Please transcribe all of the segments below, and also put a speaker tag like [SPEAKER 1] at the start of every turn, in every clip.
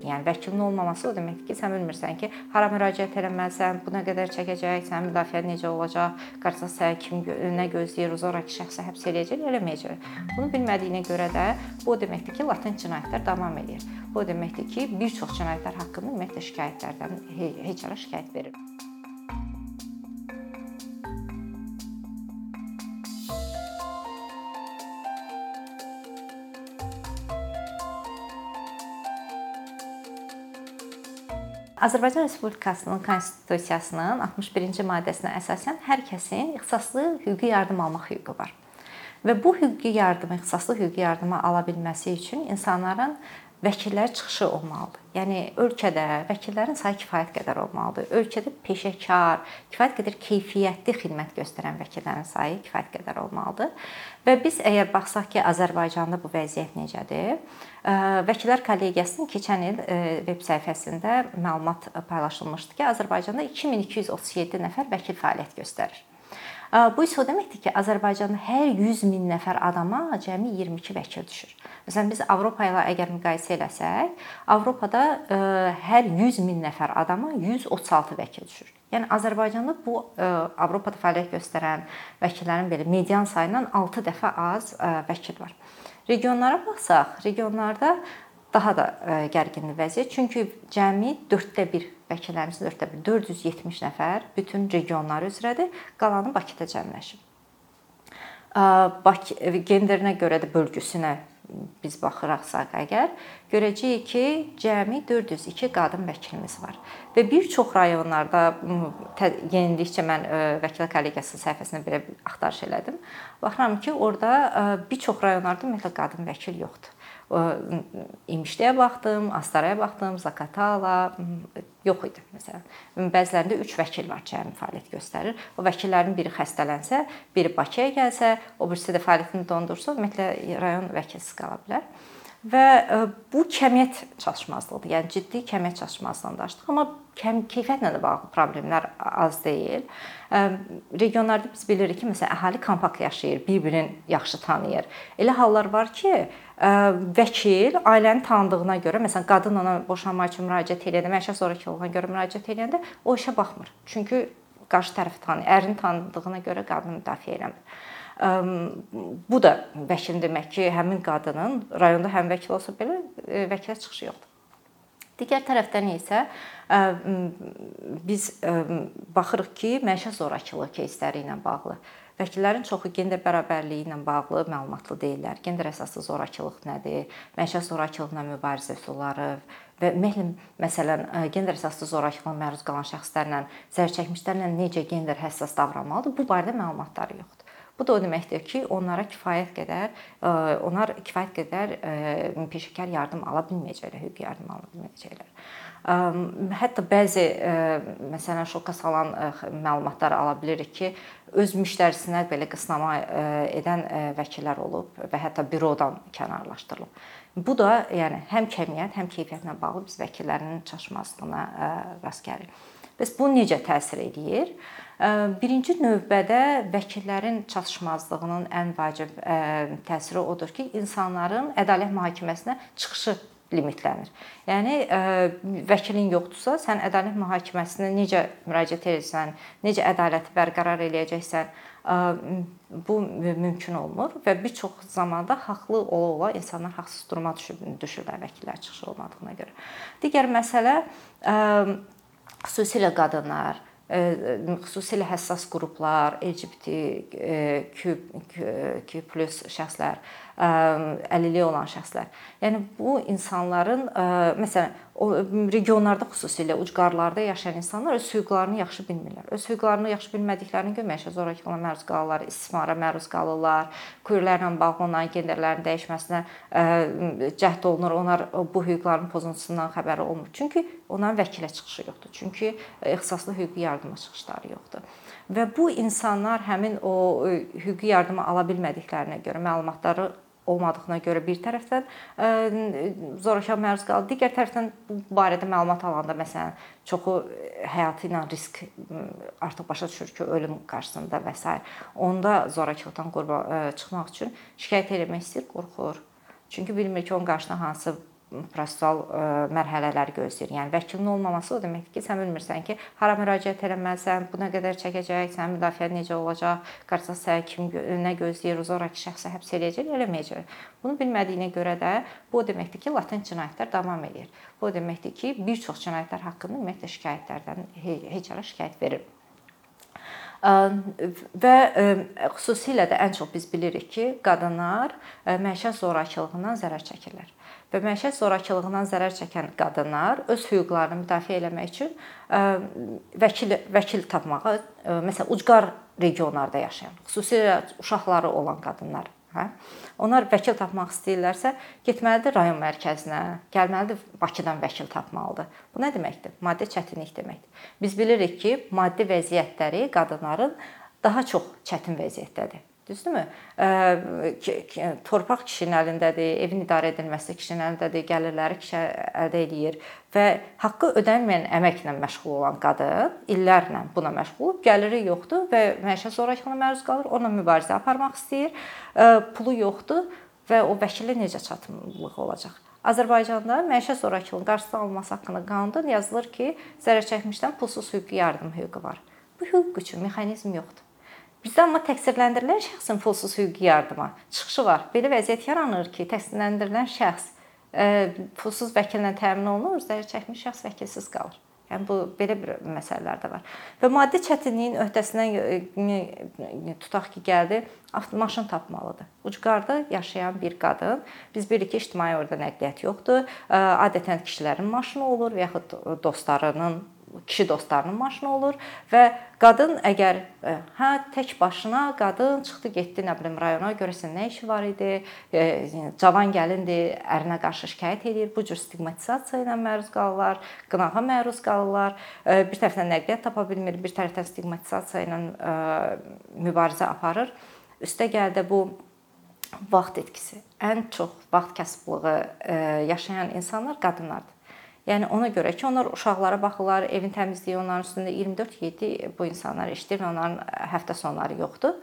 [SPEAKER 1] Yəni vəkilin olmaması o deməkdir ki, sən bilmirsən ki, hara müraciət etməlisən, bu nə qədər çəkəcək, sənin müdafiən necə olacaq, qarşısında səni kim nə gözləyir, zorakı şəxsi həbs eləyəcək, eləməyəcək. Bunu bilmədiyinə görə də bu o deməkdir ki, latent cinayətlər davam edir. Bu o deməkdir ki, bir çox cinayətlər haqqında ümumiyyətlə şikayətlərdən heç ara şikayət verir. Azərbaycan Respublikasının konstitusiyasının 61-ci maddəsinə əsasən hər kəsin ixtisaslı hüquqi yardım almaq hüququ var. Və bu hüquqi yardımı, ixtisaslı hüquqi yardımı ala bilməsi üçün insanların vəkillər çıxışı olmalıdır. Yəni ölkədə vəkillərin sayı kifayət qədər olmalıdır. Ölkədə peşəkar, kifayət qədər keyfiyyətli xidmət göstərən vəkillərin sayı kifayət qədər olmalıdır. Və biz əgər baxsaq ki, Azərbaycanda bu vəziyyət necədir? Vəkillər kollegiyasının keçən il veb səhifəsində məlumat paylaşılmışdı ki, Azərbaycanda 2237 nəfər vəkil fəaliyyət göstərir. Bu isə o deməkdir ki, Azərbaycanda hər 100 min nəfər adama cəmi 22 vəkil düşür. Məsələn, biz Avropa ilə əgər müqayisə eləsək, Avropada hər 100 min nəfər adama 136 vəkil düşür. Yəni Azərbaycanda bu Avropada fəaliyyət göstərən vəkillərin belə median sayından 6 dəfə az vəkil var. Regionlara baxsaq, regionlarda daha da gərginli vəziyyət. Çünki cəmi 4də 1 vəkillərimizin 4də 1 470 nəfər bütün regionlar üzrədir. Qalanı Bakıda cəmləşib. Bakı genderinə görə də bölgüsünə biz baxıraqsa əgər görəcəyik ki, cəmi 402 qadın vəkilimiz var. Və bir çox rayonlarda yenilikcə mən vəkillər kollegiyası səhifəsində belə axtarış elədim. Baxıram ki, orada bir çox rayonlarda ümumiyyətlə qadın vəkil yoxdur. İmişliyə baxdım, Astaraya baxdım, Zakatala yox idi məsələn. Bəzilərində 3 vəkil var cəmi fəaliyyət göstərir. O vəkillərin biri xəstələnsə, biri Bakıya gəlsə, o birisi də fəaliyyətini dondursa, ümumiyyətlə rayon vəkilsiz qala bilər. Və bu kəmiyyət çatışmazlığıdır. Yəni ciddi kəmiyyət çatışmazlığından danışdıq, amma keyfiyyətlə də bağlı problemlər az deyil. Regionlarda biz bilirik ki, məsələn, əhali kompakt yaşayır, bir-birini yaxşı tanıyır. Elə hallar var ki, vəkil ailənin tanıdığına görə, məsələn, qadın ona boşanmaq üçün müraciət edir, məişət zorakılığına görə müraciət edəndə o işə baxmır. Çünki qarşı tərəfi tanıyır, ərini tanıdığına görə qadını müdafiə eləmir. Bu da vəkilin demək ki, həmin qadının rayonda həm vəkil olsa belə vəkilə çıxışı yoxdur. Digər tərəfdən isə biz baxırıq ki, məişət zorakılığı кейsləri ilə bağlı Vəkillərin çoxu gender bərabərliyi ilə bağlı məlumatlı deyillər. Gender əsaslı zorakılıq nədir? Məişət zorakılığına mübarizə üsulları və ümumiyyətlə məsələn gender əsaslı zorakılığa məruz qalan şəxslərlə zərərçəkmişlərlə necə gender həssas davranmalıdır? Bu barədə məlumatları yoxdur. Bu da o deməkdir ki, onlara kifayət qədər onlar kifayət qədər peşəkar yardım ala bilməyəcəklər, hüquqi yardım ala bilməyəcəklər. Hətta bəzi məsələn şoka salan məlumatlar ala bilirik ki, öz müştərisinə belə qısnama edən vəkillər olub və hətta bürodan kənarlaşdırılıb. Bu da yəni həm kəmiyyət, həm keyfiyyətlə bağlı biz vəkillərin çatışmazlığına rast gəlirik. Bəs bu necə təsir eləyir? Birinci növbədə vəkillərin çatışmazlığının ən vacib təsiri odur ki, insanların ədalət mühakiməsinə çıxışı limitlənir. Yəni vəkilin yoxdursa, sən ədalət mühakiməsinə necə müraciət edirsən, necə ədaləti bərqərar eləyəcəksən, bu mümkün olmur və bir çox zamanda haqlı ola-ola insanlar haqsız duruma düşüb düşürlər vəkillər çıxışı olmadığına görə. Digər məsələ xüsusilə qadınlar xüsusilə həssas qruplar, LGBTQ+ şəxslər, əlilliyi olan şəxslər. Yəni bu insanların məsələn o regionlarda xüsusilə ucqarlarda yaşayan insanlar öz hüquqlarını yaxşı bilmirlər. Öz hüquqlarını yaxşı bilmədiklərinə görə məişət zorakılığına məruz qalırlar, istismara məruz qalırlar, queerlərlə bağlı onların genderlərinin dəyişməsinə cəhd olunur. Onlar bu hüquqların pozuntusundan xəbəri olmur. Çünki onların vəkilə çıxışı yoxdur. Çünki ixtisaslı hüquqi yardıma çıxışları yoxdur. Və bu insanlar həmin o hüquqi yardımı ala bilmədiklərinə görə məlumatları olmadığına görə bir tərəfdən zorakılığa məruz qalır. Digər tərəfdən bu barədə məlumat alanda məsələn çoxu həyatı ilə risk artıq başa düşür ki, ölüm qarşısında və s. onda zorakılıqdan qurba çıxmaq üçün şikayət etmək istəyir, qorxur. Çünki bilmir ki, onun qarşısına hansı prosessual mərhələlər gözləyir. Yəni vəkilin olmaması o deməkdir ki, sən bilmirsən ki, hara müraciət etməlisən, bu nə qədər çəkəcək, sənin müdafiən necə olacaq, qarsaq kim nə gözləyir, zoraki şəxsi həbs edəcək, eləməyəcək. Bunu bilmədiyinə görə də bu o deməkdir ki, latent cinayətlər davam edir. Bu o deməkdir ki, bir çox cinayətlər haqqında ümumiyyətlə şikayətlərdən heç ara şikayət verir və xüsusilə də ən çox biz bilirik ki, qadınlar məişət zorakılığından zərər çəkirlər. Və məişət zorakılığından zərər çəkən qadınlar öz hüquqlarını müdafiə etmək üçün vəkil vəkil tapmağa, məsələn, ucqar regionlarda yaşayan, xüsusilə uşaqları olan qadınlar Hə? Onlar vəkil tapmaq istəyirlərsə, getməlidir rayon mərkəzinə, gəlməlidir Bakıdan vəkil tapmalıdır. Bu nə deməkdir? Maddi çətinlik deməkdir. Biz bilirik ki, maddi vəziyyətləri qadınların daha çox çətin vəziyyətdədir. Düzdürmü? Torpaq kişinin əlindədir, evin idarə edilməsi kişinin əlindədir, gəlirləri kişi əldə eləyir və haqqı ödənməyən əməklə məşğul olan qadın illərlə buna məşğul olub, gəliri yoxdur və məişət zorakılığına məruz qalır, onunla mübarizə aparmaq istəyir, pulu yoxdur və o vəkilə necə çatımlıq olacaq? Azərbaycanda məişət zorakılığının qarşısının alınması haqqında qanunda yazılır ki, zərər çəkmişdən pulsuz hüquqi yardım hüququ var. Bu hüquq üçün mexanizm yoxdur. Bizdə amma təqsirləndirilən şəxsin pulsuz hüquqi yardıma çıxışı var. Belə vəziyyət yaranır ki, təqsirləndirilən şəxs e, pulsuz vəkillə təmin olunur, zərər çəkmiş şəxs vəkilsiz qalır. Yəni bu belə bir məsələlər də var. Və maddi çətinliyin öhdəsindən e, tutaq ki, gəldi, maşın tapmalıdır. Ucqarda yaşayan bir qadın, biz bilirik ki, ictimai orda nəqliyyat yoxdur. E, adətən kişilərin maşını olur və yaxud dostlarının kişi dostlarının maşını olur və qadın əgər e, hə tək başına qadın çıxdı, getdi nə bilim rayona, görəsən nə işi var idi, e, cavan gəlindir, ərinə qarşı şikayət edir. Bu cür stigmatizasiya ilə məruz qalırlar, qınağa məruz qalırlar. E, bir tərəfdən nəqliyyat tapa bilmir, bir tərəfdən stigmatizasiya ilə mübarizə aparır. Üstə gəl də bu vaxt etkisi. Ən çox vaxt kasıblığı yaşayan insanlar qadınlardır. Yəni ona görə ki, onlar uşaqlara baxırlar, evin təmizliyi onların üstündə 24/7 bu insanlar işləyir və onların həftə sonları yoxdur.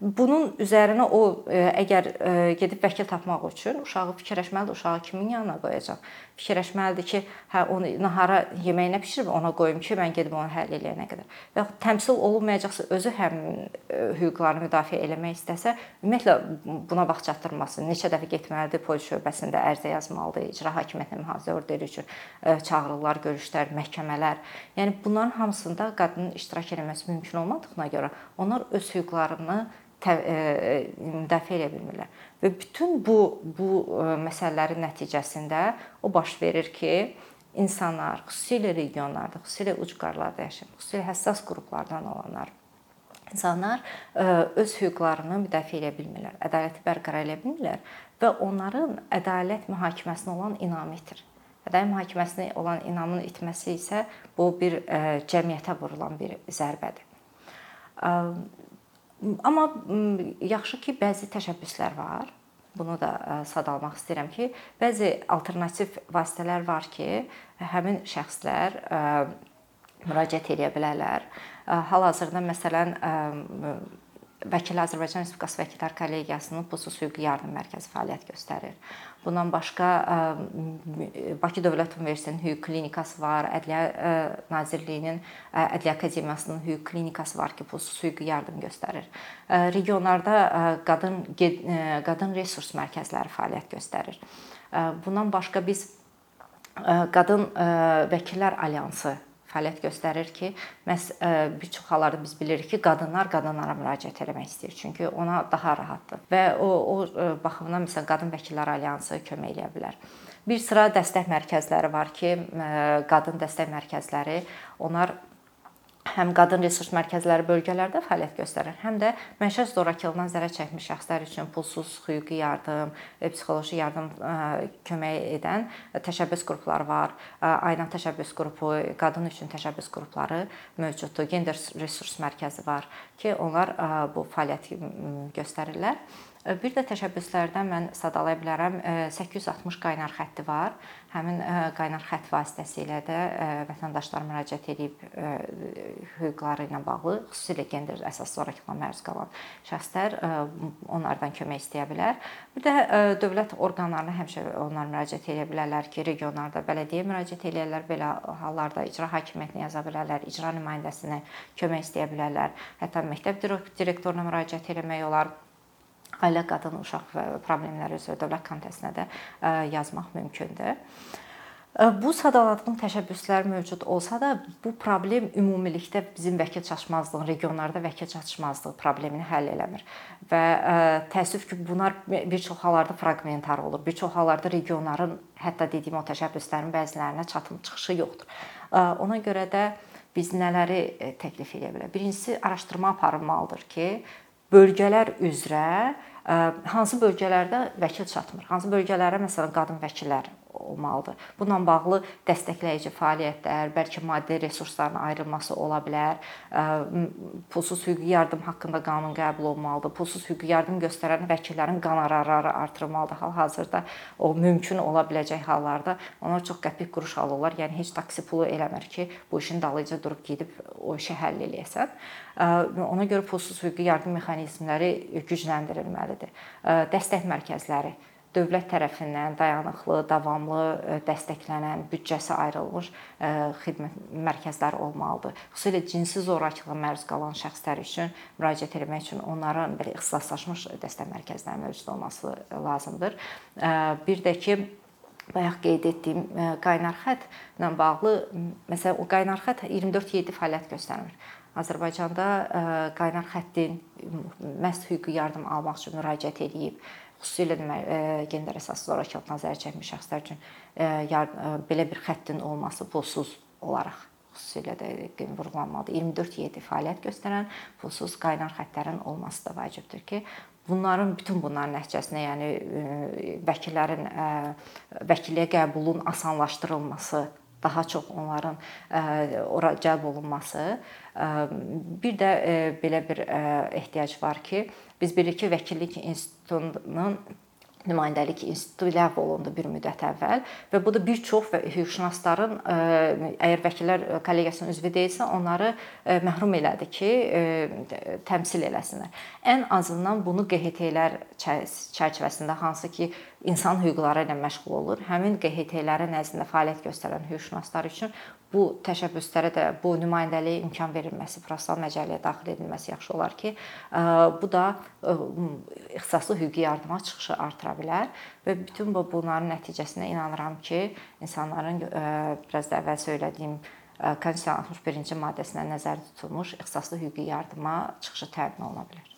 [SPEAKER 1] Bunun üzərinə o e, əgər e, gedib vəkil tapmaq üçün uşağı fikirləşməlidir, uşağı kimin yanına qoyacaq? Fikirləşməlidir ki, hə onu nahara yeməyinə bişirib ona qoyum ki, mən gedib onu həll eləyənə qədər. Və yaxud təmsil olunmayacaqsa özü həm e, hüquqlarını müdafiə eləmək istəsə, ümumiyyətlə buna vaxt çatdırması, neçə dəfə getməlidir polis şöbəsində ərizə yazmalıdır, icra hakimiyyətinə mühafizə orderi üçün çağırırlar, görüşlər, məhkəmələr. Yəni bunların hamısında qadının iştirak etməsi mümkün olmadığına görə onlar öz hüquqlarını E, müdafiə edə bilmirlər. Və bütün bu bu e, məsələlərin nəticəsində o baş verir ki, insanlar, xüsusilə regionlarda, xüsusilə ucqarlarda yaşayan, xüsusilə həssas qruplardan olanlar insanlar e, öz hüquqlarını müdafiə edə bilmirlər, ədaləti bərqərar edə bilmirlər və onların ədalət mühakiməsinə olan inamı itir. Ədalət mühakiməsinə olan inamın itməsi isə bu bir cəmiyyətə vurulan bir zərbədir. Amma yaxşı ki, bəzi təşəbbüslər var. Bunu da sadalamaq istəyirəm ki, bəzi alternativ vasitələr var ki, həmin şəxslər müraciət edə bilərlər. Hal-hazırda məsələn Vəkil Azərbaycan Respublikası Vəkillər Kollegiyasının pulsuz hüquqi yardım mərkəzi fəaliyyət göstərir. Bundan başqa Bakı Dövlət Universitetinin hüquq klinikası var, Ədliyyə Nazirliyinin Ədliyyə Akademiyasının hüquq klinikası var ki, pulsuz hüquqi yardım göstərir. Regionlarda qadın qadın resurs mərkəzləri fəaliyyət göstərir. Bundan başqa biz Qadın Vəkillər Alyansı fəaliyyət göstərir ki, məs e, bir çox hallarda biz bilirik ki, qadınlar qadınlara müraciət etmək istəyir, çünki ona daha rahatdır. Və o o e, baxımdan məsələn qadın vəkillər alyansı kömək edə bilər. Bir sıra dəstək mərkəzləri var ki, e, qadın dəstək mərkəzləri onlar həm qadın resurs mərkəzləri bölgələrdə fəaliyyət göstərir, həm də məişət zorakılığından zərər çəkmiş şəxslər üçün pulsuz hüquqi yardım, e, psixoloji yardım e, kömək edən təşəbbüs qrupları var. E, Ayna təşəbbüs qrupu, qadın üçün təşəbbüs qrupları mövcuddur. Gender resurs mərkəzi var ki, onlar bu fəaliyyəti göstərirlər. Bir də təşəbbüslərdən mən sadalaya bilərəm 860 qaynar xətti var. Həmin qaynar xətt vasitəsilə də vətəndaşlar müraciət edib hüquqları ilə bağlı, xüsusilə gender əsas zorakılığa məruz qalan şəxslər onlardan kömək istəyə bilər. Bir də dövlət orqanlarına həmişə onlar müraciət edə bilərlər ki, regionlarda bələdiyyəyə müraciət edərlər. Belə hallarda icra hakimiyyətinə yaza bilərlər, icra nümayəndəsinə kömək istəyə bilərlər. Hətta məktəb direktoruna müraciət etmək olar ailə, qadın, uşaq və problemləri üzrə dövlət komitəsinə də yazmaq mümkündür. Bu sadaladığım təşəbbüslər mövcud olsa da, bu problem ümumilikdə bizim vəkil çatışmazlığı, regionlarda vəkil çatışmazlığı problemini həll eləmir. Və təəssüf ki, bunlar bir çox hallarda fraqmentar olur. Bir çox hallarda regionların hətta dediyim o təşəbbüslərin bəzilərinə çatım çıxışı yoxdur. Ona görə də biz nələri təklif edə bilərik? Birincisi araşdırma aparılmalıdır ki, bölgələr üzrə hansı bölgələrdə vəkil çatmır? Hansı bölgələrə məsələn qadın vəkillər olmalıdır. Bununla bağlı dəstəkləyici fəaliyyətlər, bəlkə maddi resursların ayrılması ola bilər. Pulsuz hüquqi yardım haqqında qanun qəbul olunmalıdır. Pulsuz hüquqi yardım göstərən vəkillərin qonorarları artırılmalıdır. Hal-hazırda o mümkün ola biləcək hallarda onlar çox qəpik quruş alırlar. Yəni heç taksi pulu eləmir ki, bu işin dalınca durub gedib o işi həll eləyəsən. Ona görə pulsuz hüquqi yardım mexanizmləri gücləndirilməlidir. Dəstək mərkəzləri dövlət tərəfindən dayanıqlı, davamlı e, dəstəklənən, büdcəsi ayrılmış e, xidmət mərkəzləri olmalıdır. Xüsusilə cinsi zorakılığa məruz qalan şəxslər üçün müraciət etmək üçün onların belə ixtisaslaşmış dəstək mərkəzləri mövcud olması lazımdır. E, bir də ki, bayaq qeyd etdiyim qaynar xəttlə bağlı məsələn o qaynar xətt 24/7 fəaliyyət göstərmir. Azərbaycanda qaynar xəttin məhz hüquqi yardım almaq üçün müraciət edib xüsusilə gender əsaslı zorakılıqdan zərər çəkmiş şəxslər üçün belə bir xəttin olması pulsuz olaraq xüsusilə də vurğulanmalıdır. 24/7 fəaliyyət göstərən pulsuz qaynar xəttlərin olması da vacibdir ki, bunların bütün bunların nəticəsində, yəni vəkillərin vəkilliyə qəbulun asanlaşdırılması daha çox onların ora cəlb olunması. Bir də belə bir ehtiyac var ki, biz bilirik ki, vəkillik institutunun nümayəndəlik institutu ləğv olundu bir müddət əvvəl və bu da bir çox hüquqşünasların əgər vəkillər kollegiyasının üzvü deyilsə, onları məhrum elədi ki, təmsil eləsinlər. Ən azından bunu QHT-lər çərçivəsində hansı ki, insan hüquqları ilə məşğul olur, həmin QHT-lərin nəzdində fəaliyyət göstərən hüquqşünaslar üçün bu təşəbbüslərə də bu nümayəndəliyə imkan verilməsi, prosessual məcəlləyə daxil edilməsi yaxşı olar ki, bu da ixtisaslı hüquqi yardıma çıxışı artıra bilər və bütün bu bunların nəticəsində inanıram ki, insanların biraz da əvvəl söylədiyim Konstitusiyanın 61-ci maddəsinə nəzərdə tutulmuş ixtisaslı hüquqi yardıma çıxışı təmin oluna bilər.